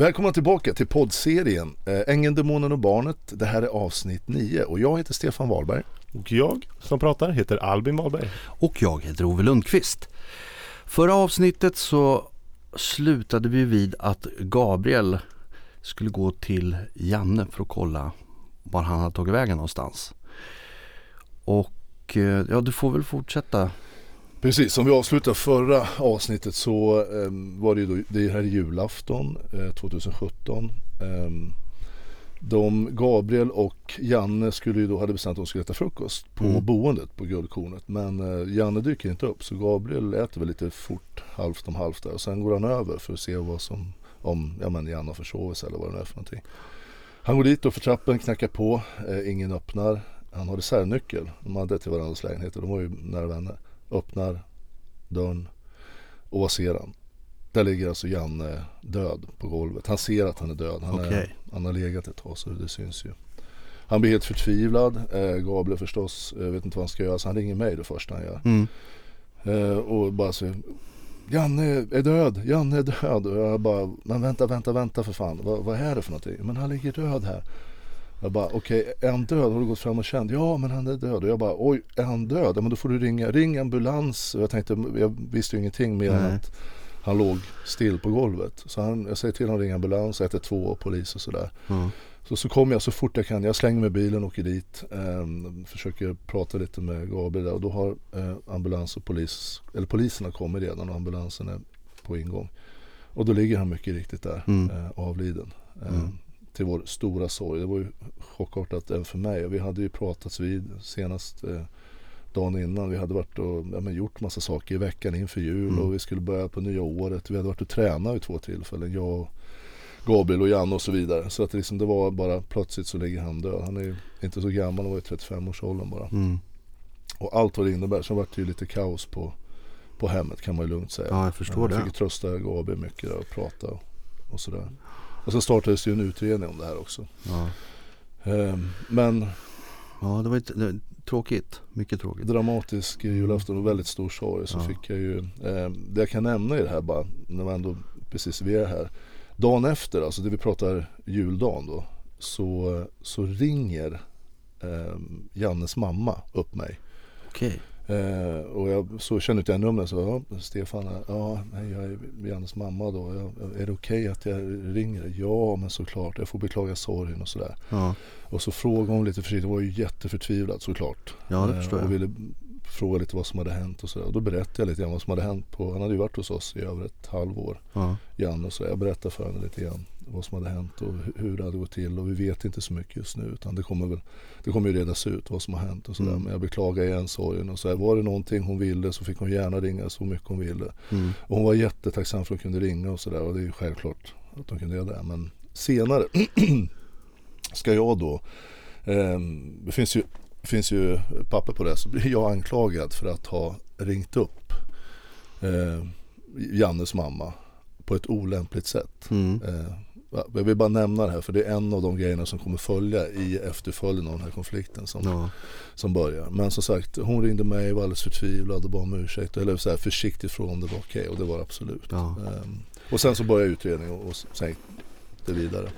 Välkomna tillbaka till poddserien eh, Ängeln, Demonen och Barnet. Det här är avsnitt 9 och jag heter Stefan Wahlberg. Och jag som pratar heter Albin Wahlberg. Och jag heter Ove Lundqvist. Förra avsnittet så slutade vi vid att Gabriel skulle gå till Janne för att kolla var han hade tagit vägen någonstans. Och eh, ja, du får väl fortsätta. Precis, som vi avslutade förra avsnittet så eh, var det ju då, det här är julafton eh, 2017. Eh, de, Gabriel och Janne skulle ju då, hade bestämt att de skulle äta frukost på Mm. boendet på Guldkornet. Men eh, Janne dyker inte upp så Gabriel äter väl lite fort halvt om halvt där. Och sen går han över för att se vad som, om ja, men Janne har försovit sig eller vad det nu är för någonting. Han går dit och för trappen, knackar på, eh, ingen öppnar. Han har reservnyckel, de hade till varandras lägenheter, de var ju nära vänner. Öppnar dörren och vad ser han? Där ligger alltså Janne död på golvet. Han ser att han är död. Han, är, Okej. han har legat ett tag så det syns ju. Han blir helt förtvivlad. Eh, Gabriel förstås, eh, vet inte vad han ska göra så han ringer mig det första han gör. Mm. Eh, och bara så Janne är död, Janne är död. Och jag bara, men vänta, vänta, vänta för fan. Vad, vad är det för någonting? Men han ligger död här. Jag bara, okej, är han död? Har du gått fram och känt? Ja, men han är död. Och jag bara, oj, är han död? Ja, men då får du ringa, ring ambulans. Och jag tänkte, jag visste ju ingenting mer än att han låg still på golvet. Så han, jag säger till honom att ringa ambulans, 112 och polis och sådär. Ja. Så, så kommer jag så fort jag kan. Jag slänger mig i bilen och åker dit. ehm, försöker prata lite med Gabriel där. Och då har eh, ambulans och polis, eller poliserna kommit redan och ambulansen är på ingång. Och då ligger han mycket riktigt där, Mm. eh, avliden. Eh, Mm. Till vår stora sorg. Det var ju chockartat även för mig. Vi hade ju pratats vid senast eh, dagen innan. Vi hade varit och ja, men gjort massa saker i veckan inför jul Mm. och vi skulle börja på nya året. Vi hade varit och tränat vid två tillfällen. Jag och Gabriel och Janne och så vidare. Så att det, liksom, det var bara plötsligt så ligger han död. Han är inte så gammal, han var i 35-årsåldern bara. Mm. Och allt vad det innebär. Sen var det ju lite kaos på, på hemmet kan man ju lugnt säga. ja, jag förstår jag det. fick ju trösta Gabriel mycket där och prata och, och sådär. Och så startades ju en utredning om det här också. Ja. Ehm, men ja, det var ett, det, tråkigt. Mycket tråkigt. dramatisk julafton och väldigt stor sorg. Så Ja. fick jag ju, eh, det jag kan nämna i det här bara, när man ändå precis vi är här. Dagen efter, alltså det vi pratar juldagen då, så, så ringer eh, Jannes mamma upp mig. Okej. Eh, och jag så kände inte jag numret så ja, Stefan, ja, jag är Jannes mamma då. Jag, är det okej att jag ringer? Ja, men såklart. Jag får beklaga sorgen och sådär. Ja. Och så frågade hon lite försiktigt, hon var ju jätteförtvivlad såklart. ja, det Eh, förstår och jag. ville fråga lite vad som hade hänt och sådär. Och då berättade jag lite grann vad som hade hänt. På, han hade ju varit hos oss i över ett halvår, Ja. Janne. Och så jag berättade för henne lite grann vad som hade hänt och hu- hur det hade gått till. Och vi vet inte så mycket just nu utan det kommer väl det kommer ju redas ut vad som har hänt och sådär. Mm. Men jag beklagar igen sorgen och så här, Var det någonting hon ville så fick hon gärna ringa så mycket hon ville. Mm. Och hon var jättetacksam för att hon kunde ringa och sådär. Och det är ju självklart att de kunde göra det. Men senare ska jag då, ehm, det finns ju, finns ju papper på det, så blir jag anklagad för att ha ringt upp eh, Jannes mamma på ett olämpligt sätt. Mm. Eh, jag vill bara nämna det här för det är en av de grejerna som kommer följa i efterföljden av den här konflikten som, Ja. som börjar. Men som sagt, hon ringde mig, var alldeles förtvivlad och bad om ursäkt. Eller så här försiktigt frågade om det var okej och det var det absolut. Ja. Ehm, och sen så började utredningen och, och sen gick det vidare.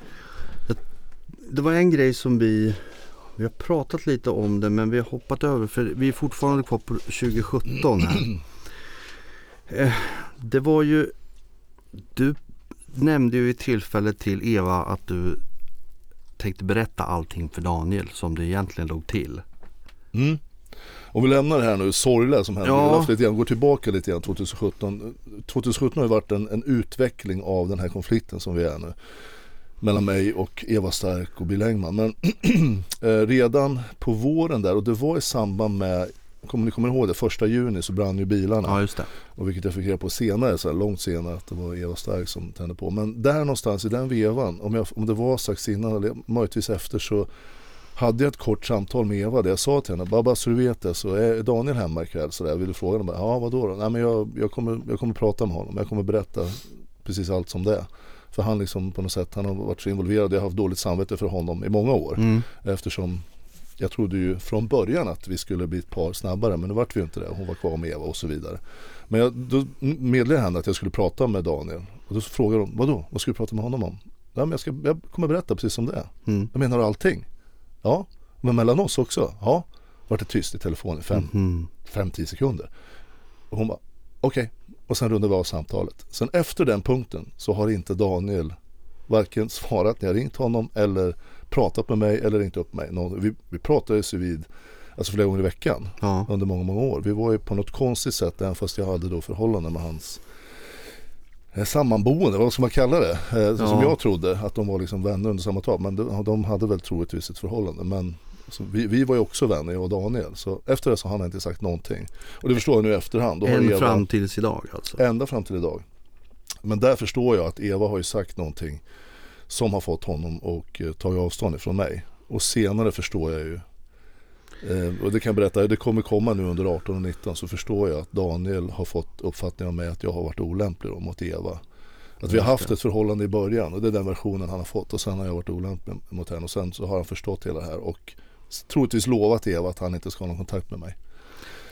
Det var en grej som vi Vi har pratat lite om det men vi har hoppat över för vi är fortfarande kvar på 2017 här. Eh, Det var ju Du nämnde ju i tillfälle till Eva att du tänkte berätta allting för Daniel som det egentligen låg till. Mm. Om vi lämnar det här nu, sorgliga som hände Ja. ja. lite grann, går tillbaka lite grann 2017. 2017 har ju varit en, en utveckling av den här konflikten som vi är nu. Mellan mig och Eva Stark och Bill Engman. Men eh, redan på våren där och det var i samband med Kommer ni kommer ihåg det? Första juni så brann ju bilarna. Ja just det. Och vilket jag fick reda på senare, så här, långt senare, att det var Eva Stark som tände på. Men där någonstans i den vevan, om, jag, om det var strax innan eller möjligtvis efter så hade jag ett kort samtal med Eva där jag sa till henne, bara, bara så du vet det så är Daniel hemma ikväll så där, vill du fråga honom? Ja vadå då? Nej men jag, jag, kommer, jag kommer prata med honom, jag kommer berätta precis allt som det är. För han liksom på något sätt, han har varit så involverad, jag har haft dåligt samvete för honom i många år. Mm. Eftersom jag trodde ju från början att vi skulle bli ett par snabbare men nu vart vi ju inte det. Hon var kvar med Eva och så vidare. Men jag, då meddelade jag henne att jag skulle prata med Daniel. Och då frågade hon, vadå? Vad ska du prata med honom om? Ja, men jag, ska, jag kommer berätta precis som det är. Mm. Jag menar allting? Ja, men mellan oss också? Ja. Vart det tyst i telefonen i fem, Mm. fem, tio sekunder. Och hon bara, okej. Och sen rundade vi av samtalet. Sen efter den punkten så har inte Daniel varken svarat när jag ringt honom eller pratat med mig eller ringt upp mig. Någon, vi, vi pratades ju vid, alltså flera gånger i veckan Ja. under många, många år. Vi var ju på något konstigt sätt, även fast jag hade då förhållande med hans eh, sammanboende, vad ska man kalla det? Eh, så Som Ja. jag trodde, att de var liksom vänner under samma tak. Men de, de hade väl troligtvis ett förhållande. Men vi, vi var ju också vänner, jag och Daniel. Så efter det så har han inte sagt någonting. Och det förstår jag nu i efterhand. Då har Än Eva- fram tills idag alltså. Ända fram till idag. Men där förstår jag att Eva har ju sagt någonting som har fått honom att eh, ta avstånd ifrån mig. Och senare förstår jag ju, eh, och det kan jag berätta, det kommer komma nu under 18 och 19 så förstår jag att Daniel har fått uppfattningen om mig att jag har varit olämplig mot Eva. Att vi har haft ett förhållande i början och det är den versionen han har fått och sen har jag varit olämplig mot henne och sen så har han förstått hela det här och troligtvis lovat Eva att han inte ska ha någon kontakt med mig.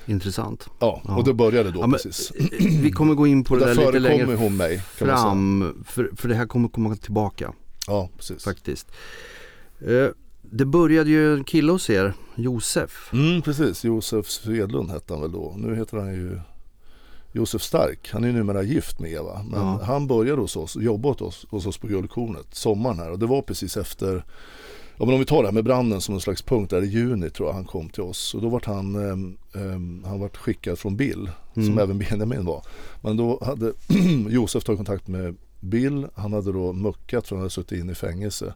Intressant. Ja, och det började då Ja, precis. Vi kommer gå in på det Där där lite längre hon mig fram. För, för det här kommer komma tillbaka Ja, precis. faktiskt. Eh, Det började ju en kille hos er, Josef. Mm, precis. Josef Svedlund hette han väl då. Nu heter han ju Josef Stark. Han är numera gift med Eva. Men Ja. han började hos oss, jobbade hos oss, hos oss på Guldkornet sommaren här. Och det var precis efter Ja, men om vi tar det här med branden som en slags punkt där i juni tror jag han kom till oss. Och då vart han, ehm, ehm, han vart skickad från Bill, som Mm. även Benjamin var. Men då hade Josef tagit kontakt med Bill. Han hade då muckat för han hade suttit inne i fängelse.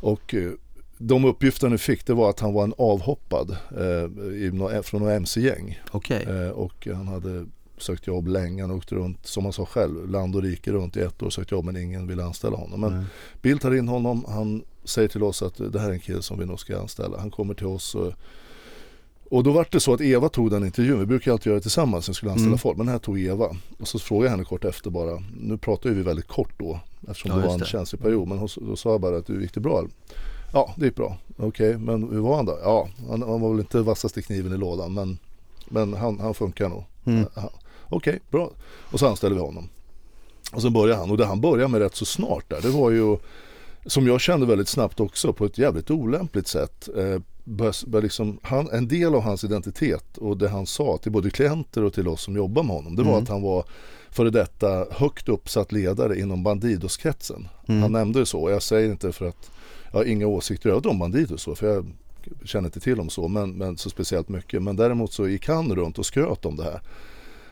Och eh, de uppgifter vi fick det var att han var en avhoppad eh, från några mc-gäng. Okej. Eh, och han hade sökt jobb länge. Han åkte runt, som han sa själv, land och rike runt i ett år och sökt jobb men ingen ville anställa honom. Men Nej. Bill tar in honom. Han säger till oss att det här är en kille som vi nog ska anställa. Han kommer till oss och, och då var det så att Eva tog den intervjun. Vi brukar alltid göra det tillsammans när vi skulle anställa Mm. folk. Men den här tog Eva. Och så frågade jag henne kort efter bara. Nu pratar vi väldigt kort då. Eftersom Ja, det var en det. känslig period. Men hon, då sa jag bara att du gick det bra? Ja, det gick bra. Okej, men hur var han då? Ja, han, han var väl inte vassaste kniven i lådan. Men, men han, han funkar nog. Mm. Okej, bra. Och så anställde vi honom. Och sen började han. Och det han började med rätt så snart där. Det var ju som jag kände väldigt snabbt också på ett jävligt olämpligt sätt. Eh, bör, liksom, han, en del av hans identitet och det han sa till både klienter och till oss som jobbar med honom. Det var Mm. att han var före detta högt uppsatt ledare inom Bandidos-kretsen. Mm. Han nämnde det så. Och jag säger inte för att jag har inga åsikter över om Bandidos så. För jag känner inte till dem så. Men, men så speciellt mycket. Men däremot så gick han runt och skröt om det här.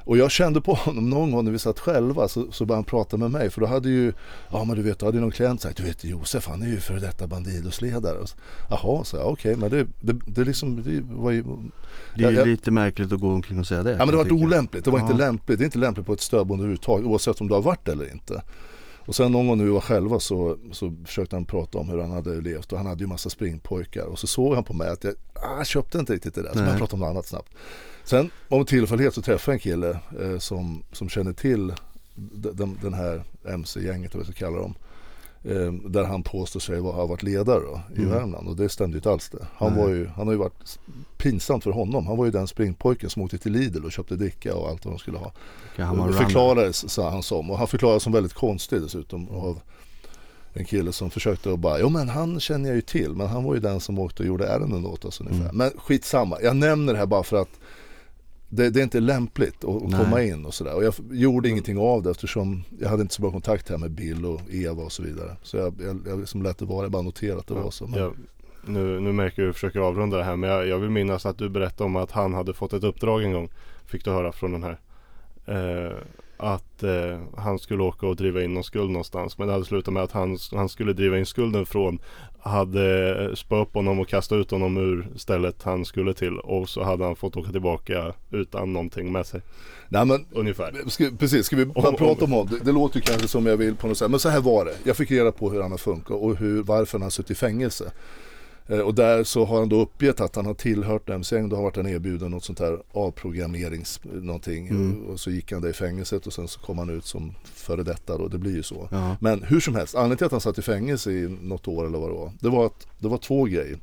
Och jag kände på honom någon gång när vi satt själva så, så började han prata med mig för då hade ju, ja men du vet, då hade någon klient sagt, du vet Josef han är ju före detta Bandidos-ledare. Och så, Jaha, så jag, okej men det, det, det liksom, det var ju, Det är ju jag- lite märkligt att gå omkring och säga det. ja men det var olämpligt, det var Ja. inte lämpligt, det är inte lämpligt på ett stödboende överhuvudtaget oavsett om du har varit eller inte. Och sen någon gång när vi var själva så, så försökte han prata om hur han hade levt och han hade ju massa springpojkar och så såg han på mig att jag ah, köpte inte riktigt det där så jag pratade om något annat snabbt. Sen om tillfällighet så träffade jag en kille eh, som, som känner till den, den här MC-gänget, eller vad vi ska kalla dem. Eh, där han påstår sig ha varit ledare då, i Mm. Värmland och det stämde ju inte alls det. Han, Nej. var ju, han har ju varit pinsamt för honom. Han var ju den springpojken som åkte till Lidl och köpte dricka och allt vad de skulle ha. Det runner? förklarades sa han som och han förklarades som väldigt konstig dessutom av en kille som försökte att bara, jo men han känner jag ju till men han var ju den som åkte och gjorde ärenden åt oss ungefär. Mm. Men skitsamma, jag nämner det här bara för att det, det är inte lämpligt att, Nej. komma in och sådär. Och jag gjorde ingenting av det eftersom jag hade inte så bra kontakt här med Bill och Eva och så vidare. Så jag, jag, jag liksom lät det vara, jag bara noterade att det var så. Men, Jag, nu, nu märker jag att du försöker avrunda det här men jag, jag vill minnas att du berättade om att han hade fått ett uppdrag en gång. Fick du höra från den här. Eh, att eh, han skulle åka och driva in någon skuld någonstans. Men det hade slutat med att han, han skulle driva in skulden från hade eh, spöat upp honom och kastat ut honom ur stället han skulle till. Och så hade han fått åka tillbaka utan någonting med sig. Nej men Ungefär. Ska, precis, ska vi bara Om- prata om det? Det låter ju kanske som jag vill på något sätt. Men så här var det. Jag fick reda på hur han har funkat och hur, varför han har suttit i fängelse. Eh, och där så har han då uppgett att han har tillhört MC-gäng. Då har varit han erbjuden något sånt här avprogrammerings någonting. Mm. Och, så gick han där i fängelset och sen så kom han ut som före detta då. Det blir ju så. Ja. Men hur som helst, anledningen till att han satt i fängelse i något år eller vad det var. Det var att det var två grejer.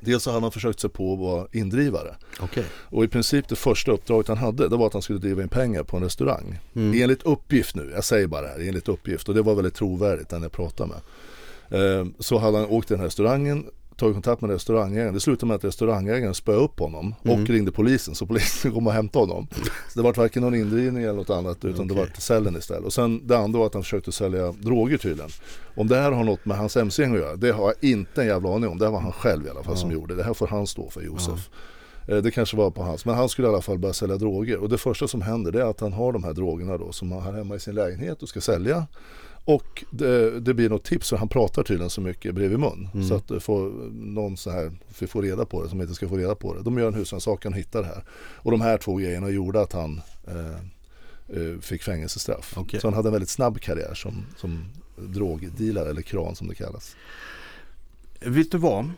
Dels så hade han försökt sig på att vara indrivare. Okej. Och i princip det första uppdraget han hade det var att han skulle driva in pengar på en restaurang. Mm. Enligt uppgift nu, jag säger bara det här, enligt uppgift. Och det var väldigt trovärdigt den jag pratade med. Eh, så hade han åkt till den här restaurangen, tagit kontakt med restaurangägaren. Det slutade med att restaurangägaren spöade upp honom och Mm. ringde polisen. Så polisen kom och hämtade honom. Så det var varken någon indrivning eller något annat utan det Okej. var cellen istället. Och sen det andra var att han försökte sälja droger tydligen. Om det här har något med hans mc-gäng att göra, det har jag inte en jävla aning om. Det var han själv i alla fall som gjorde. Det här får han stå för, Josef. Eh, Det kanske var på hans, men han skulle i alla fall börja sälja droger. Och det första som händer det är att han har de här drogerna då som han har hemma i sin lägenhet och ska sälja. Och det, det blir något tips för han pratar tydligen så mycket bredvid mun. Så att det får någon så här, vi får reda på det som inte ska få reda på det. De gör en husrannsakan och hittar det här. Och de här två grejerna gjorde att han eh, eh, fick fängelsestraff. Okej. Så han hade en väldigt snabb karriär som, som drogdealare eller kran som det kallas. Vet du vad?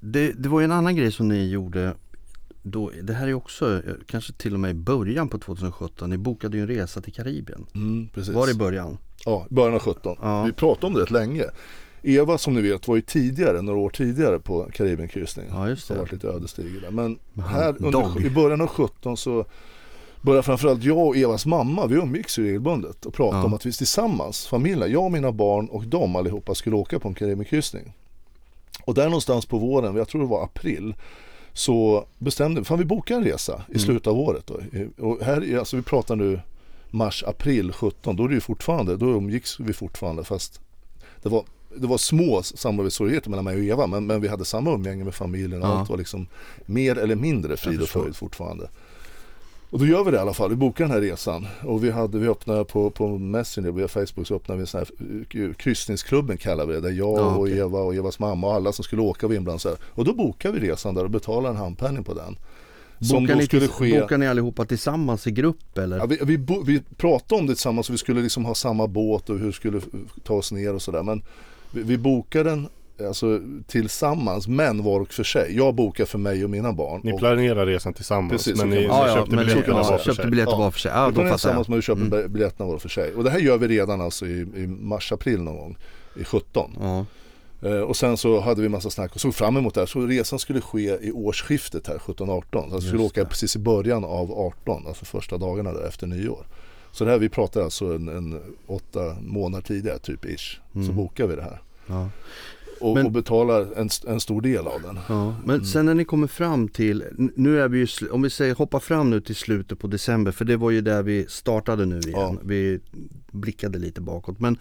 Det, det var ju en annan grej som ni gjorde då, det här är också eh, kanske till och med i början på 2017. Ni bokade ju en resa till Karibien. Mm, precis. Var i början? Ja, början av 17. Ja. Vi pratade om det rätt länge. Eva som ni vet var ju tidigare, några år tidigare på Karibienkryssning. Ja, just Det har varit lite ödesdiger där. Men här under, i början av 17 så började framförallt jag och Evas mamma, vi umgicks ju regelbundet och pratade Ja. om att vi tillsammans, familjen, jag och mina barn och de allihopa skulle åka på en Karibienkryssning. Och där någonstans på våren, jag tror det var april, så bestämde vi, fan vi bokar en resa i slutet av året då. Och här, är- alltså vi pratar nu mars, april 17, då är det fortfarande, då umgicks vi fortfarande fast det var, det var små samarbetssvårigheter mellan mig och Eva men, men vi hade samma umgänge med familjen och Ja. allt var liksom mer eller mindre frid och fröjd fortfarande. Och då gör vi det i alla fall, vi bokar den här resan och vi, hade, vi öppnade på, på Messenger, via Facebook så öppnade vi en sån här eh, kryssningsklubben kallar vi det, där jag Ja, och okej. Eva och Evas mamma och alla som skulle åka var inblandade. Och då bokade vi resan där och betalade en handpenning på den. Som Bokar då ni, skulle ske bokar ni allihopa tillsammans i grupp eller? Ja, vi, vi, bo, vi pratade om det tillsammans och vi skulle liksom ha samma båt och hur vi skulle ta oss ner och sådär. Men vi, vi bokade den alltså, tillsammans men var och för sig. Jag bokade för mig och mina barn. Ni och planerar resan tillsammans Precis, men ni, man ni köpte men biljetterna ja, var för köpte sig. biljetter Ja. var för sig. Ja, vi då tillsammans men vi köpte Mm. mm. biljetterna var och för sig. Och det här gör vi redan alltså i, i mars-april någon gång. I 17. Ja. Eh, och sen så hade vi massa snack och såg fram emot det här. Så resan skulle ske i årsskiftet här 17-18. Så jag skulle åka precis i början av 18, alltså första dagarna där efter nyår. Så det här, vi pratar alltså en, en åtta månader tidigare typ ish. Så Mm. bokar vi det här. Ja. Och, Men- och betalar en, en stor del av den. Ja, men sen när ni kommer fram till, nu är vi ju, om vi säger hoppa fram nu till slutet på december för det var ju där vi startade nu igen. Ja. Vi blickade lite bakåt men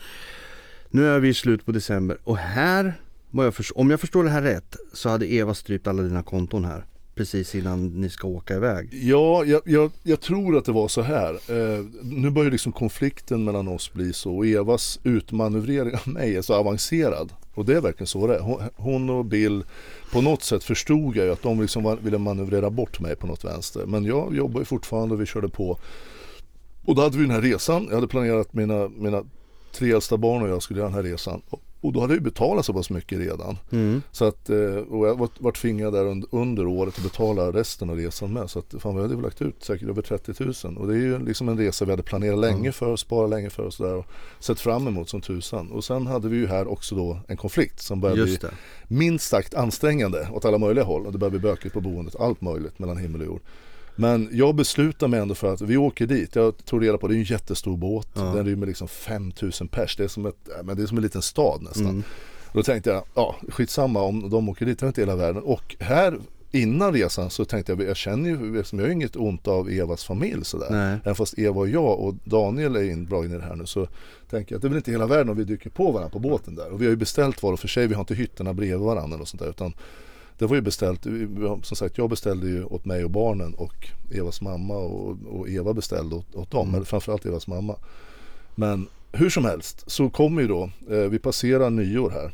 nu är vi i slutet på december och här, jag förs- om jag förstår det här rätt, så hade Eva strypt alla dina konton här precis innan ni ska åka iväg. Ja, jag, jag, jag tror att det var så här. Eh, nu börjar liksom konflikten mellan oss bli så och Evas utmanövrering av mig är så avancerad. Och det är verkligen så det är. Hon, hon och Bill, på något sätt förstod jag ju att de liksom var, ville manövrera bort mig på något vänster. Men jag jobbar ju fortfarande och vi körde på. Och då hade vi den här resan. Jag hade planerat mina, mina tre äldsta barn och jag skulle göra den här resan. Och, då hade jag betalat så pass mycket redan. Mm. Så att, eh, och jag vart tvingad där under, under året att betala resten av resan med. Så att fan vi hade väl lagt ut säkert över 30 000. Och det är ju liksom en resa vi hade planerat länge för, sparat länge för och sådär. Och sett fram emot som tusan. Och sen hade vi ju här också då en konflikt som började bli minst sagt ansträngande åt alla möjliga håll. Och det började bli bökigt på boendet, allt möjligt mellan himmel och jord. Men jag beslutar mig ändå för att vi åker dit. Jag tog reda på det är en jättestor båt. Ja. Den rymmer liksom 5000 pers. Det är som, ett, men det är som en liten stad nästan. Mm. Då tänkte jag, ja skitsamma om de åker dit, det är inte hela världen. Och här innan resan så tänkte jag, jag känner ju, liksom, jag har inget ont av Evas familj sådär. Nej. Även fast Eva och jag och Daniel är indragna i det här nu så tänker jag att det är väl inte hela världen om vi dyker på varandra på båten där. Och vi har ju beställt var och för sig, vi har inte hytterna bredvid varandra och sånt där utan det var ju beställt, har- som sagt jag beställde ju åt mig och barnen och Evas mamma och, och Eva beställde åt, åt dem, eller framförallt Evas mamma. Men hur som helst så kommer ju då, eh, vi passerar nyår här.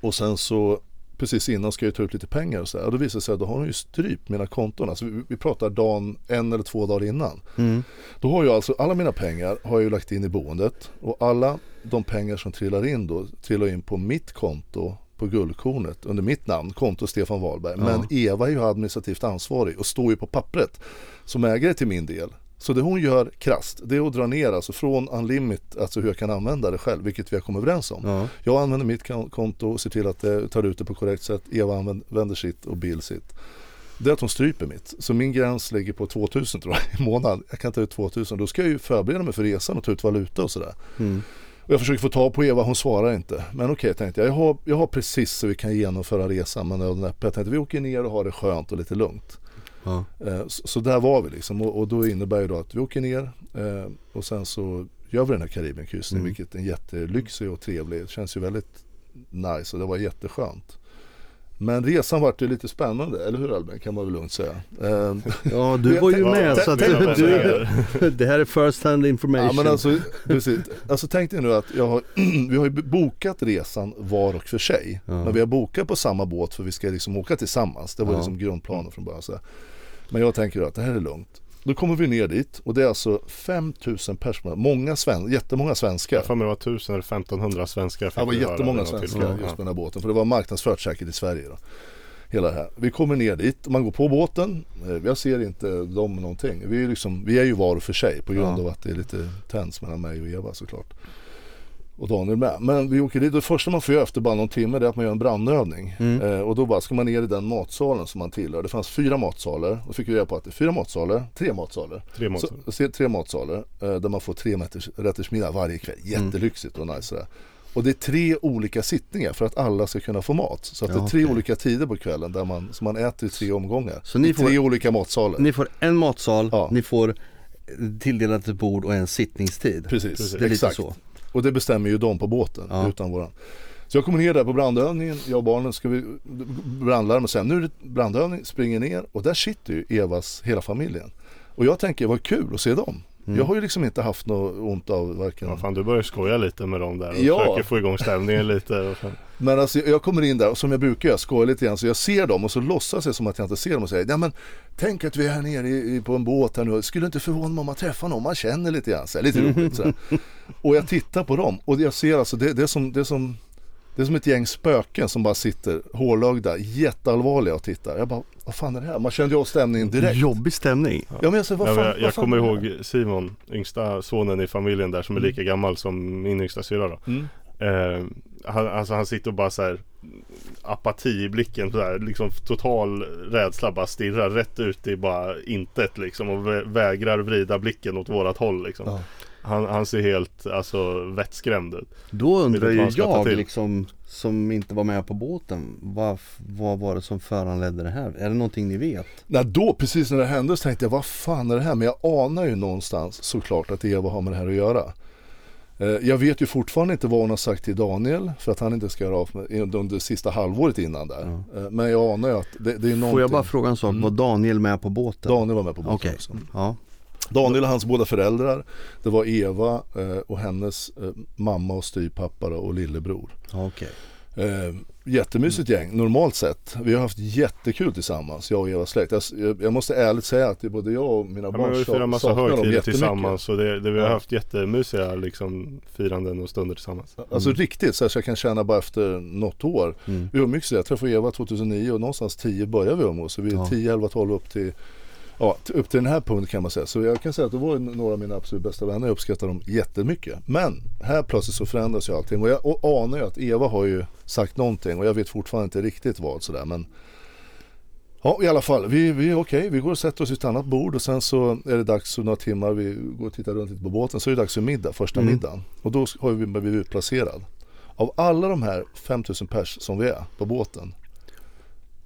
Och sen så precis innan ska jag ta ut lite pengar och så här. Och då visar det sig att då har hon ju strypt mina konton. Alltså vi, vi pratar dagen, en eller två dagar innan. Mm. Då har jag alltså, alla mina pengar har jag ju lagt in i boendet. Och alla de pengar som trillar in då, trillar in på mitt konto på Guldkornet under mitt namn, konto Stefan Wahlberg. Men Eva är ju administrativt ansvarig och står ju på pappret som ägare till min del Så det hon gör krasst, det är att dra ner alltså från unlimit, alltså hur jag kan använda det själv, vilket vi har kommit överens om. Ja. Jag använder mitt kon- konto och ser till att det tar ut det på korrekt sätt. Eva använder sitt och Bill sitt. Det är att hon stryper mitt. Så min gräns ligger på 2000 tror jag i månaden. Jag kan ta ut 2000. Då ska jag ju förbereda mig för resan och ta ut valuta och sådär. Mm. Och jag försöker få tag på Eva, hon svarar inte. Men okej tänkte jag, jag har, jag har precis så vi kan genomföra resan. Men jag tänkte vi åker ner och har det skönt och lite lugnt. Ja. Eh, Så, så där var vi liksom och, och då innebär ju då att vi åker ner eh, och sen så gör vi den här Karibienkryssningen Mm. vilket är jättelyxig och trevlig. Det känns ju väldigt nice och det var jätteskönt. Men resan vart ju lite spännande, eller hur Albin? Kan man väl lugnt säga. Eh, ja, du var ju med så att du, det här är first hand information. ja men alltså, precis. alltså tänk dig nu att jag har, vi har ju bokat resan var och för sig. Ja. Men vi har bokat på samma båt för vi ska liksom åka tillsammans. Det var Ja. liksom grundplanen från början. Så. Men jag tänker att det här är lugnt. Då kommer vi ner dit och det är alltså 5000 personer, många sven, jättemånga svenskar. Jag får mig det var 1000 eller 1500 svenskar. Det var jättemånga svenskar just på den här båten. För det var marknadsfört säkert i Sverige då. Hela det här. Vi kommer ner dit, man går på båten. Eh, Jag ser inte dem någonting. Vi är, liksom, vi är ju var för sig på grund Ja. av att det är lite tens mellan mig och Eva såklart. Och Daniel med. Men vi åker dit och det första man får göra efter bara någon timme det är att man gör en brandövning. Mm. Eh, och då bara ska man ner i den matsalen som man tillhör. Det fanns fyra matsalar. Då fick vi reda på att det är fyra matsalar, tre matsalar. Tre månader. Så, se- tre matsalar eh, där man får tre rätters, rätters middag varje kväll. Mm. Jättelyxigt och nice sådär. Och det är tre olika sittningar för att alla ska kunna få mat. Så att Ja, det är tre okej. olika tider på kvällen där man, så man äter i tre omgångar. Så ni I får- tre olika matsalar. Ni får en matsal, Ja. ni får tilldelat ett bord och en sittningstid. Precis, Precis. Det är lite exakt. så. Och det bestämmer ju de på båten Ja. utan våran. Så jag kommer ner där på brandövningen, jag och barnen ska vi brandlarm och säga nu är det brandövning, springer ner och där sitter ju Evas hela familjen. Och jag tänker vad kul att se dem. Mm. Jag har ju liksom inte haft något ont av varken Ja, fan, du börjar skoja lite med dem där och Ja. försöker få igång stämningen lite. Och sen, Men alltså jag kommer in där och som jag brukar göra, skojar lite grann. Så jag ser dem och så låtsas jag som att jag inte ser dem och säger ja men tänk att vi är här nere i, på en båt här nu. Skulle inte förvåna mig om man träffar någon man känner lite grann. Så här, lite roligt sådär. Och jag tittar på dem och jag ser alltså det, det, är som, det, är som, det är som ett gäng spöken som bara sitter hårlögda, jätteallvarliga och tittar. Jag bara, vad fan är det här? Man kände ju av stämningen direkt. Jobbig stämning. Ja, men jag, säger, vad fan, men jag vad jag fan kommer ihåg Simon, yngsta sonen i familjen där som är lika gammal som min yngsta syrra då. Mm. Eh, han, alltså han sitter och bara så här apati i blicken så här, liksom total rädsla bara stirrar rätt ut i bara intet liksom och vä- vägrar vrida blicken åt vårat håll liksom. Ja. Han, han ser helt alltså vettskrämd ut. Då undrar ju jag till? liksom som inte var med på båten. Vad, vad var det som föranledde det här? Är det någonting ni vet? Nej, då precis när det hände så tänkte jag vad fan är det här? Men jag anar ju någonstans såklart att Eva har med det här att göra. Eh, Jag vet ju fortfarande inte vad hon har sagt till Daniel för att han inte ska göra av med under det sista halvåret innan där. Eh, Men jag anar ju att det, det är någonting. Får jag bara fråga en sak? Mm. Var Daniel med på båten? Daniel var med på båten Okej. också. Ja. Daniel och hans båda föräldrar. Det var Eva eh, och hennes eh, mamma och styvpappa och lillebror. Okej. Eh, jättemysigt gäng, normalt sett. Vi har haft jättekul tillsammans, jag och Evas släkt. Jag, jag måste ärligt säga att det är både jag och mina Ja, vi barn firat sa- massa högtider tillsammans och det, det, vi har Ja. haft jättemysiga liksom firanden och stunder tillsammans. Alltså Mm. riktigt så, här, så jag kan känna bara efter något år. Mm. Vi umgicks, jag träffade Eva 2009 och någonstans 10 började vi umgås. Så vi är Ja. 10, 11, 12 upp till Ja, upp till den här punkten kan man säga. Så jag kan säga att det var några av mina absolut bästa vänner. Jag uppskattar dem jättemycket. Men här plötsligt så förändras ju allting. Och jag och anar ju att Eva har ju sagt någonting och jag vet fortfarande inte riktigt vad sådär. Men ja, i alla fall. Vi, vi okej. Vi går och sätter oss vid ett annat bord och sen så är det dags för några timmar. Vi går och tittar runt lite på båten. Så är det dags för middag, första Mm. middagen. Och då har vi blivit utplacerad. Av alla de här 5000 pers som vi är på båten.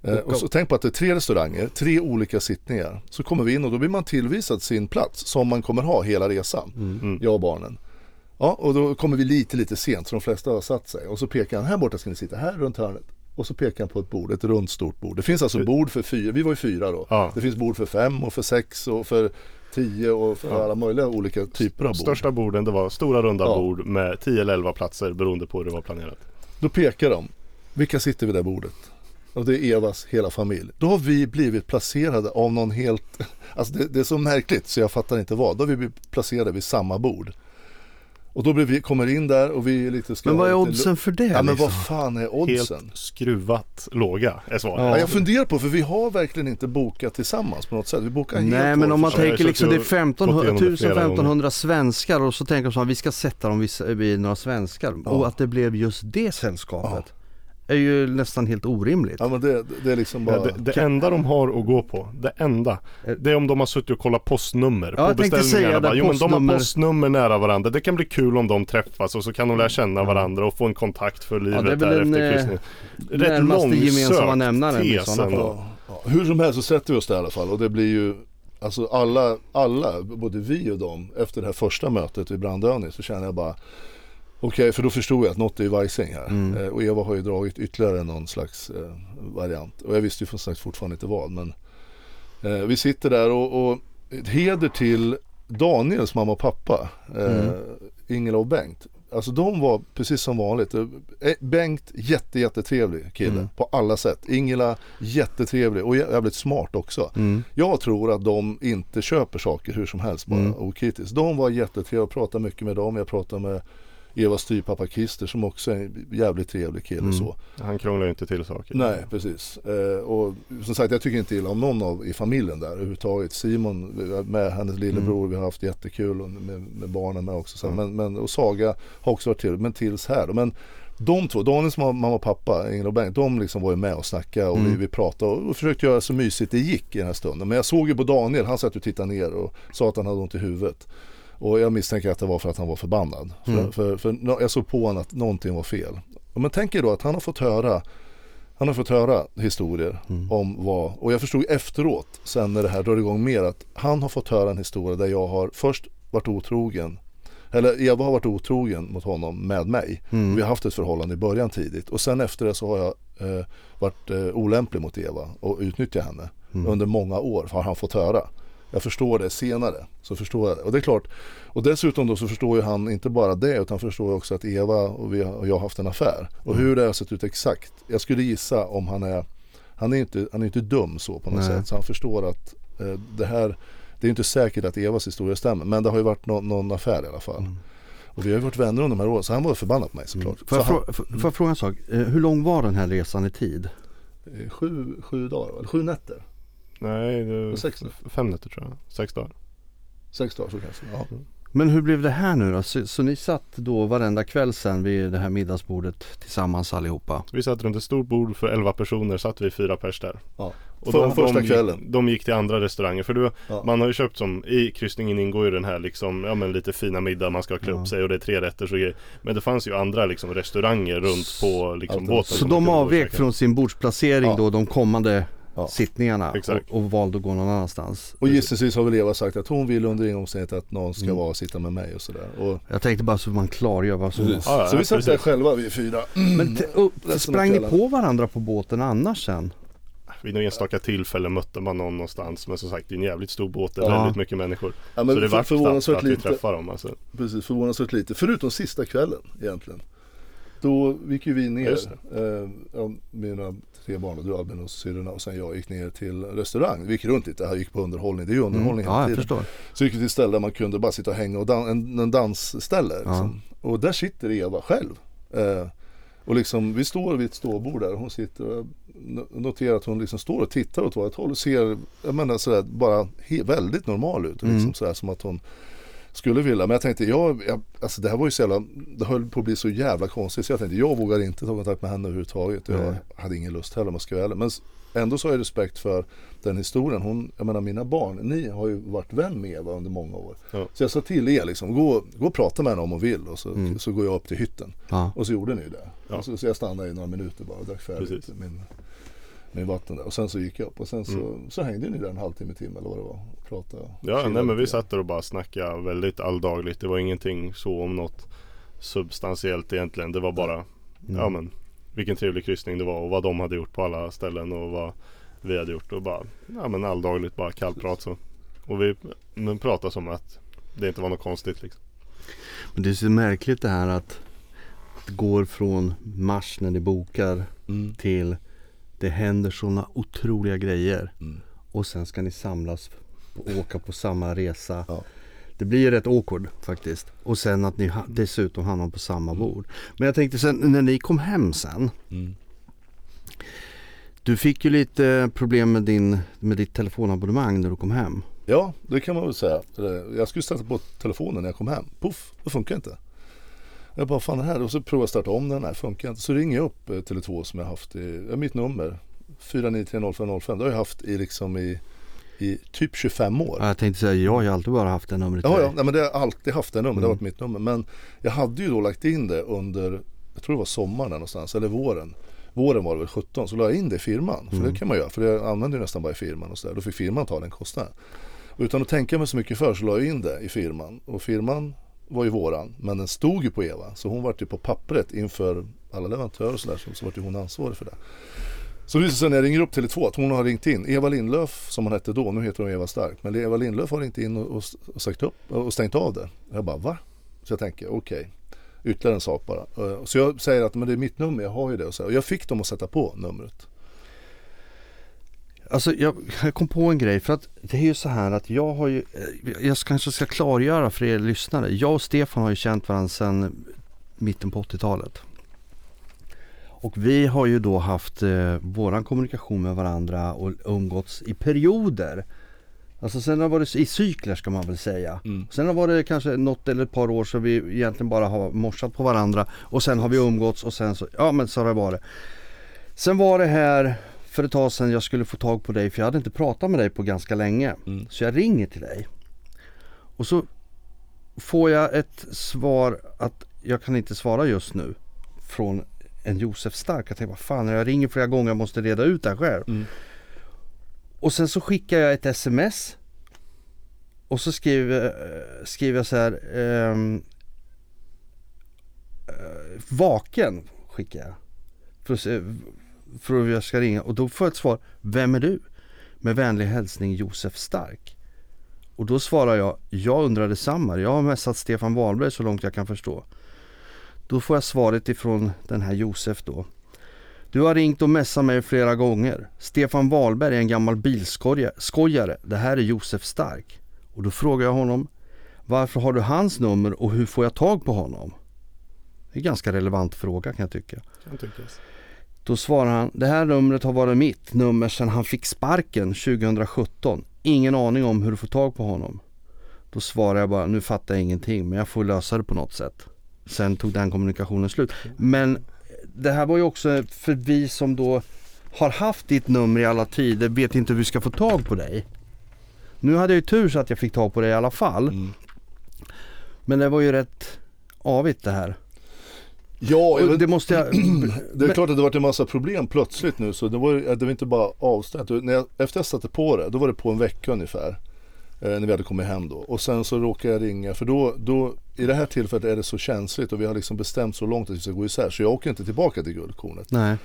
Eh, och så tänk på att det är tre restauranger, tre olika sittningar. Så kommer vi in och då blir man tillvisad sin plats som man kommer ha hela resan. Mm. Jag och barnen. Ja, och då kommer vi lite, lite sent så de flesta har satt sig. Och så pekar han, här borta ska ni sitta, här runt hörnet. Och så pekar han på ett bord, ett runt stort bord. Det finns alltså bord för fyra, vi var ju fyra då. Ja. Det finns bord för fem och för sex och för tio och för Ja. alla möjliga olika typer av bord. Största borden det var stora runda Ja. bord med 10 eller 11 platser beroende på hur det var planerat. Då pekar de. Vilka sitter vid det bordet? Och det är Evas hela familj. Då har vi blivit placerade av någon helt... Alltså det, det är så märkligt så jag fattar inte vad. Då har vi blivit placerade vid samma bord. Och då blir vi, kommer in där och vi är lite ska Men vad är oddsen för det? Ja men liksom? vad fan är oddsen? Helt skruvat låga är svaret. Ja, jag funderar på, för vi har verkligen inte bokat tillsammans på något sätt. Vi bokar helt Nej men om man tänker liksom det är suttit och gått 1500, igenom det flera 1500 svenskar och så tänker så här, vi ska sätta dem vid, vid några svenskar. Ja. Och att det blev just det sällskapet är ju nästan helt orimligt. Ja men det, det är liksom bara... Ja, det, det enda de har att gå på, det enda, det är om de har suttit och kollat postnummer Ja, på jag beställningarna. säga det, Bara, jo men de har postnummer nära varandra. Det kan bli kul om de träffas och så kan de lära känna varandra och få en kontakt för livet det är väl där efter eh, kryssningen. gemensamma nämnaren, tes i sådana ändå. fall. Ja, hur som helst så sätter vi oss där i alla fall och det blir ju Alltså alla, alla, både vi och dem efter det här första mötet vid Brandövning så känner jag bara Okej, för då förstod jag att något är vajsing här. Mm. Eh, och Eva har ju dragit ytterligare någon slags eh, variant. Och jag visste ju som sagt fortfarande inte vad. Men eh, vi sitter där och, och heder till Daniels mamma och pappa. Eh, Mm. Ingela och Bengt. Alltså de var precis som vanligt. Eh, Bengt jätte jättetrevlig kille Mm. på alla sätt. Ingela jättetrevlig och jä- jävligt smart också. Mm. Jag tror att de inte köper saker hur som helst bara Mm. okritiskt. De var jättetrevliga och pratade mycket med dem. Jag pratade med Evas styvpappa Christer som också är en jävligt trevlig kille Mm. så. Han krånglar ju inte till saker. Nej precis. Eh, och som sagt jag tycker inte illa om någon av i familjen där överhuvudtaget. Simon med hennes lillebror, vi har haft jättekul och med, med barnen med också. Så. Mm. Men, men, och Saga har också varit trevlig, men tills här. då. Men de två, Daniels mamma och pappa, Ingela och Bengt, de liksom var ju med och snackade och vi, Mm. vi pratade och, och försökte göra så mysigt det gick i den här stunden. Men jag såg ju på Daniel, han satt och tittade ner och sa att han hade ont i huvudet. Och jag misstänker att det var för att han var förbannad. Mm. För, för, för jag såg på honom att någonting var fel. Men tänk er då att han har fått höra han har fått höra historier Mm. om vad, och jag förstod efteråt sen när det här drar igång mer att han har fått höra en historia där jag har först varit otrogen eller Eva har varit otrogen mot honom med mig. Mm. Vi har haft ett förhållande i början tidigt och sen efter det så har jag eh, varit eh, olämplig mot Eva och utnyttjat henne. Mm. Under många år har han fått höra. Jag förstår det senare. Så förstår jag det. Och det är klart. Och dessutom då så förstår ju han inte bara det utan förstår också att Eva och, vi, och jag har haft en affär. Och Mm. hur det har sett ut exakt. Jag skulle gissa om han är Han är inte, han är inte dum så på något Nej. sätt. Så han förstår att eh, det här Det är inte säkert att Evas historia stämmer. Men det har ju varit nå- någon affär i alla fall. Mm. Och vi har ju varit vänner under de här åren. Så han var förbannad på mig såklart. Får, jag så han, frå- får får jag fråga en sak? Eh, Hur lång var den här resan i tid? eh, sju, sju dagar, eller sju nätter. Nej, det Sex f- fem nätter tror jag. Sex dagar. Sex dagar så kanske. Ja. Men hur blev det här nu då? Så, så ni satt då varenda kväll sen vid det här middagsbordet tillsammans allihopa? Vi satt runt ett stort bord för 11 personer, satt vi fyra pers där. Ja. Och För- de, första de, kvällen. Gick, de gick till andra restauranger. För du, Ja. man har ju köpt som, i kryssningen ingår ju den här liksom, ja men lite fina middag man ska klä upp Ja. sig och det är tre rätter och grejer. Men det fanns ju andra liksom restauranger runt på liksom båten. Så de avvek från sin bordsplacering Ja. då de kommande Ja. sittningarna och, och valde att gå någon annanstans? Och gissningsvis har väl Eva sagt att hon vill under ingångsnätet att någon ska Mm. vara och sitta med mig och sådär. Och, Jag tänkte bara så man klargör vad som. Ja, ja, så vi satt där själva vi fyra. Men och, Resten av sprang ni på varandra på båten annars sen? Vid några enstaka tillfällen mötte man någon någonstans. Men som sagt det är en jävligt stor båt. Det är Ja. väldigt mycket människor. Ja, men så det var knappt förvånansvärt att vi lite. träffade dem alltså. Precis, förvånansvärt lite. Förutom sista kvällen egentligen. Då gick ju vi ner, Just eh, mina tre barn, du Albin och syrrorna och sen jag gick ner till restaurang. Vi gick runt lite, här gick på underhållning. Det är ju underhållning Mm. Ja, hela jag tiden. Så gick vi till ställe där man kunde bara sitta och hänga och dan- en, en dansställe. Liksom. Och där sitter Eva själv. Eh, och liksom, vi står vid ett ståbord där och hon sitter och jag no- noterar att hon liksom står och tittar åt vårt håll och ser, jag menar sådär, bara väldigt normal ut. Liksom, Mm. sådär, som att hon skulle vilja. Men jag tänkte, jag, jag, alltså det här var ju så jävla, det höll på att bli så jävla konstigt. Så jag tänkte, jag vågar inte ta kontakt med henne överhuvudtaget. Jag hade ingen lust heller om jag ska vara ärlig. Men ändå så har jag respekt för den historien. Hon, jag menar mina barn, ni har ju varit vän med Eva under många år. Ja. Så jag sa till er liksom, gå, gå och prata med henne om hon vill och så, Mm. så går jag upp till hytten. Ja. Och så gjorde ni det. Ja. Så, så jag stannade i några minuter bara och drack färdigt Precis. min, min vatten där. Och sen så gick jag upp och sen så, Mm. så hängde ni där en halvtimme, timme eller vad det var. Och pratade. Ja, nej men vi satt där och bara snackade väldigt alldagligt. Det var ingenting så om något substantiellt egentligen. Det var bara, Mm. ja men vilken trevlig kryssning det var och vad de hade gjort på alla ställen och vad vi hade gjort och bara, ja men alldagligt bara kallprat så. Och vi men pratade som att det inte var något konstigt liksom. Men det är så märkligt det här att det går från mars när ni bokar Mm. till det händer sådana otroliga grejer Mm. och sen ska ni samlas åka på samma resa. Ja. Det blir ju rätt awkward faktiskt. Och sen att ni dessutom hamnar på samma bord. Men jag tänkte sen när ni kom hem sen. Mm. Du fick ju lite problem med, din, med ditt telefonabonnemang när du kom hem. Ja, det kan man väl säga. Jag skulle sätta på telefonen när jag kom hem. Puff, det funkar inte. Jag bara, fan det här. Och så provar jag starta om den. här funkar inte. Så ringer jag upp eh, Tele2 som jag haft i, mitt nummer. 4930505. Det har jag haft i liksom i, i typ 25 år. Ja, Jag tänkte säga, jag har ju alltid bara haft det numret Ja, ja, nej, men det har alltid haft det numret. Det har Mm. varit mitt nummer. Men jag hade ju då lagt in det under, jag tror det var sommaren någonstans, eller våren. Våren var det väl 17, så la jag in det i firman. För Mm. det kan man göra, för det använder ju nästan bara i firman och så där. Då fick firman ta den kostnaden. Och utan att tänka mig så mycket för så la jag in det i firman. Och firman var ju våran, men den stod ju på Eva. Så hon var ju på pappret inför alla leverantörer och sådär, så, så var ju hon ansvarig för det. Så det visar sig när jag ringer upp Tele2 att hon har ringt in. Eva Lindlöf som hon hette då, nu heter hon Eva Stark. Men Eva Lindlöf har ringt in och, och, sagt upp och stängt av det. Jag bara va? Så jag tänker okej, ytterligare en sak bara. Eh, så jag säger att men det är mitt nummer, jag har ju det. Och, så här. och jag fick dem att sätta på numret. Alltså jag, jag kom på en grej för att det är ju så här att jag har ju, eh, jag kanske ska klargöra för er lyssnare. Jag och Stefan har ju känt varandra sedan mitten på 80-talet. Och vi har ju då haft eh, våran kommunikation med varandra och umgåtts i perioder. Alltså sen har det varit i cykler ska man väl säga. Mm. Sen har det varit kanske något eller ett par år så vi egentligen bara har morsat på varandra och sen har vi umgåtts och sen så, ja men så har det varit. Sen var det här för ett tag sedan jag skulle få tag på dig för jag hade inte pratat med dig på ganska länge. Mm. Så jag ringer till dig. Och så får jag ett svar att jag kan inte svara just nu. Från en Josef Stark. Jag tänkte vad fan jag ringer flera gånger jag måste reda ut det här själv. Mm. Och sen så skickar jag ett sms. Och så skriver, eh, skriver jag så här. eh, vaken skickar jag. För att, se, för att jag ska ringa. Och då får jag ett svar. Vem är du? Med vänlig hälsning Josef Stark. Och då svarar jag. Jag undrar detsamma. Jag har messat Stefan Wahlberg så långt jag kan förstå. Då får jag svaret ifrån den här Josef då. Du har ringt och messat mig flera gånger. Stefan Wahlberg är en gammal bilskojare. Det här är Josef Stark. Och då frågar jag honom. Varför har du hans nummer och hur får jag tag på honom? Det är en ganska relevant fråga kan jag tycka. Kan tyckas. Då svarar han, det här numret har varit mitt nummer sedan han fick sparken 2017. Ingen aning om hur du får tag på honom. Då svarar jag bara, nu fattar jag ingenting men jag får lösa det på något sätt. Sen tog den kommunikationen slut. Men det här var ju också för vi som då har haft ditt nummer i alla tider, vet inte hur vi ska få tag på dig. Nu hade jag ju tur så att jag fick tag på dig i alla fall. Mm. Men det var ju rätt avigt det här. Ja, vet, det måste jag... det är klart att det varit en massa problem plötsligt nu. Så det var, det var inte bara avstängt. När jag, efter jag satte på det, då var det på en vecka ungefär. Eh, när vi hade kommit hem då. Och sen så råkade jag ringa. För då, då, i det här tillfället är det så känsligt och vi har liksom bestämt så långt att vi ska gå isär. Så jag åker inte tillbaka till guldkornet. Nej.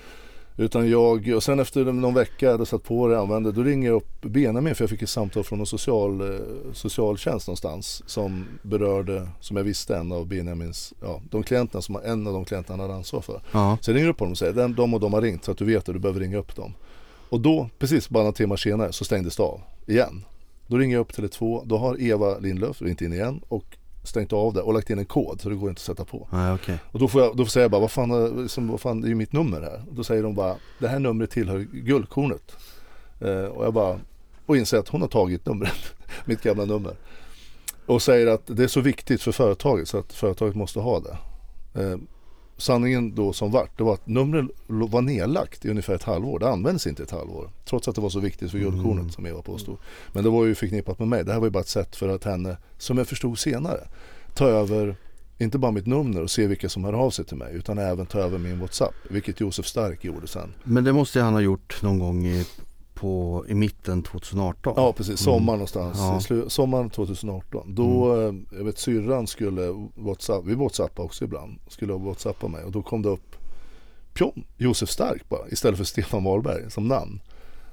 Utan jag, och sen efter någon vecka jag hade satt på det och använde, då ringer jag upp Benjamin för jag fick ett samtal från en social, eh, socialtjänst någonstans som berörde, som jag visste, en av Benjamins, ja, de klienterna som en av de klienterna han hade ansvar för. Ja. Så jag ringer upp honom och säger, "Den- de och de har ringt så att du vet att du behöver ringa upp dem. Och då, precis bara några timmar senare, så stängdes det av igen. Då ringer jag upp Tele2, då har Eva Lindlöf ringt in igen och stängt av det och lagt in en kod så det går inte att sätta på. Nej okej. Och då får jag, då säger jag bara, vad fan, är- liksom, vad fan, det är ju mitt nummer här. Och då säger de bara, det här numret tillhör Guldkornet. Eh, och jag bara, och inser att hon har tagit numret, mitt gamla nummer. Och säger att det är så viktigt för företaget så att företaget måste ha det. Eh, sanningen då som vart, det var att numret var nedlagt i ungefär ett halvår. Det användes inte ett halvår. Trots att det var så viktigt för Guldkornet Mm. som Eva påstod. Men det var ju förknippat med mig. Det här var ju bara ett sätt för att henne, som jag förstod senare, ta över inte bara mitt nummer och se vilka som hör av sig till mig utan även ta över min WhatsApp. Vilket Josef Stark gjorde sen. Men det måste han ha gjort någon gång i, på, i mitten 2018. Ja precis, sommar någonstans. Ja. Slu- sommaren 2018. Då, eh, jag vet syrran skulle WhatsApp, vi WhatsAppar också ibland, skulle WhatsAppa mig och då kom det upp Pjom, Josef Stark bara istället för Stefan Wahlberg som namn.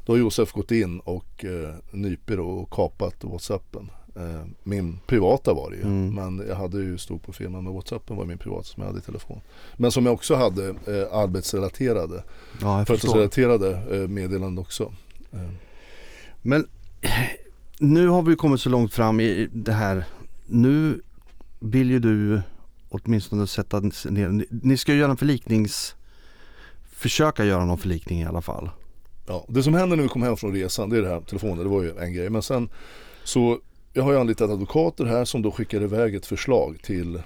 Då har Josef gått in och eh, nypit och kapat WhatsAppen. Eh, min privata var det ju. Mm. Men jag hade ju stod på firman med WhatsAppen var min privata som jag hade i telefon. Men som jag också hade eh, arbetsrelaterade, ja företagsrelaterade eh, meddelanden också. Men nu har vi kommit så långt fram i det här nu vill ju du åtminstone sätta ner, ni, ni ska ju göra en förliknings, försöka göra någon förlikning i alla fall. Ja, det som händer när vi kommer hem från resan, det är det här telefonen, det var ju en grej. Men sen så, jag har ju anlitat advokater här som då skickar iväg ett förslag till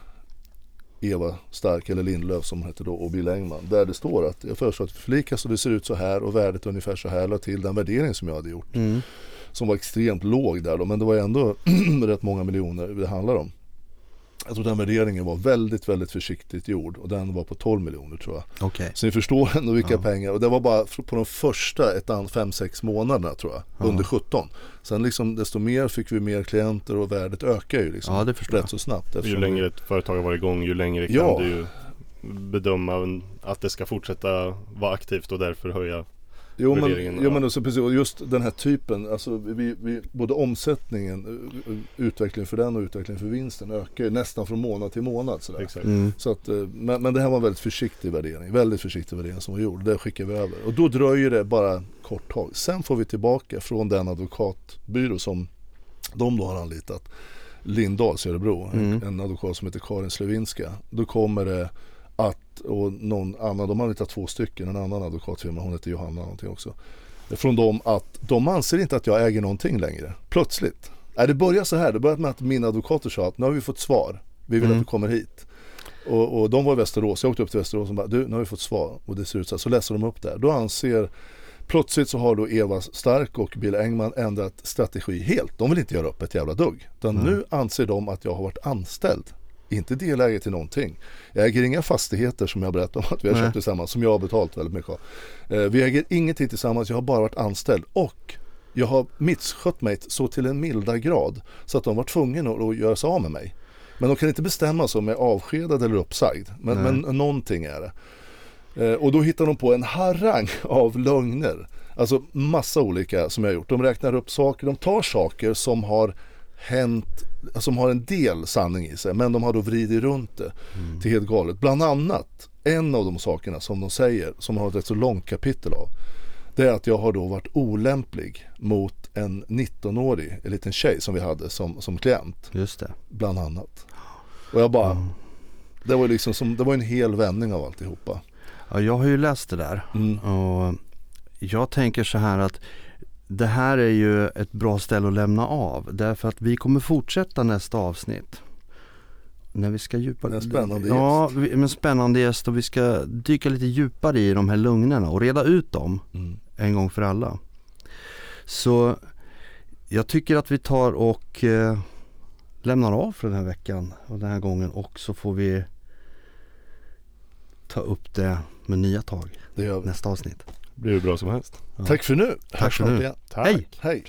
Eva Stark eller Lindlöf som heter då och Bill Engman. Där det står att jag föreslår att förlikas och det ser ut så här och värdet är ungefär så här. La till den värdering som jag hade gjort. Mm. Som var extremt låg där då men det var ändå rätt många miljoner det handlar om. Jag tror den värderingen var väldigt, väldigt försiktigt gjord och den var på 12 miljoner tror jag. Okej. Så ni förstår ändå vilka Ja. pengar och det var bara på de första ett, an- fem, sex månaderna tror jag. Ja. Under 17. Sen liksom desto mer fick vi mer klienter och värdet ökar ju liksom. Ja det förstår jag. rätt så snabbt. Ju längre ett företag har varit igång ju längre kan Ja. du ju bedöma att det ska fortsätta vara aktivt och därför höja. Jo men, jo, men också precis, och just den här typen, alltså vi, vi, både omsättningen, uh, uh, utvecklingen för den och utvecklingen för vinsten ökar ju nästan från månad till månad. Sådär. Exakt. Mm. Så att, eh, men, men det här var en väldigt försiktig värdering, väldigt försiktig värdering som var gjord. Det skickar vi över. Och då dröjer det bara kort tag. Sen får vi tillbaka från den advokatbyrå som de då har anlitat. Lindahls i Örebro, Mm. en, en advokat som heter Karin Slevinska. Då kommer det att, och någon annan, de har anlitat två stycken, en annan advokatfirma, hon heter Johanna någonting också. Från dem att de anser inte att jag äger någonting längre. Plötsligt. Nej, det börjar så här, det började med att mina advokater sa att nu har vi fått svar. Vi vill Mm. att du kommer hit. Och, och de var i Västerås, jag åkte upp till Västerås och bara du, nu har vi fått svar. Och det ser ut så här, så läser de upp det här. Då anser Plötsligt så har då Eva Stark och Bill Engman ändrat strategi helt. De vill inte göra upp ett jävla dugg. Utan Mm. nu anser de att jag har varit anställd. Inte delägare till någonting. Jag äger inga fastigheter som jag berättade om att vi har Nej. köpt tillsammans. Som jag har betalt väldigt mycket av. Eh, Vi äger ingenting tillsammans. Jag har bara varit anställd. Och jag har misskött mig så till en milda grad. Så att de var tvungna att att göra sig av med mig. Men de kan inte bestämma sig om jag är avskedad eller uppsagd. Men, Nej. men någonting är det. Eh, Och då hittar de på en harang av lögner. Alltså massa olika som jag har gjort. De räknar upp saker, de tar saker som har hänt, som har en del sanning i sig. Men de har då vridit runt det till helt galet. Bland annat, en av de sakerna som de säger, som har ett rätt så långt kapitel av. Det är att jag har då varit olämplig mot en 19-årig, en liten tjej som vi hade som, som klient. Just det. Bland annat. Och jag bara, Mm. det var liksom som, det var en hel vändning av alltihopa. Ja, jag har ju läst det där Mm. och jag tänker så här att det här är ju ett bra ställe att lämna av därför att vi kommer fortsätta nästa avsnitt. När vi ska djupa... En spännande Ja, vi- med en spännande gäst och vi ska dyka lite djupare i de här lögnerna och reda ut dem Mm. en gång för alla. Så jag tycker att vi tar och eh, lämnar av för den här veckan och den här gången och så får vi ta upp det med nya tag nästa avsnitt. Blir hur bra som helst. Ja. Tack för nu. Tack Hörs för nu. igen. Tack. Hej! Hej.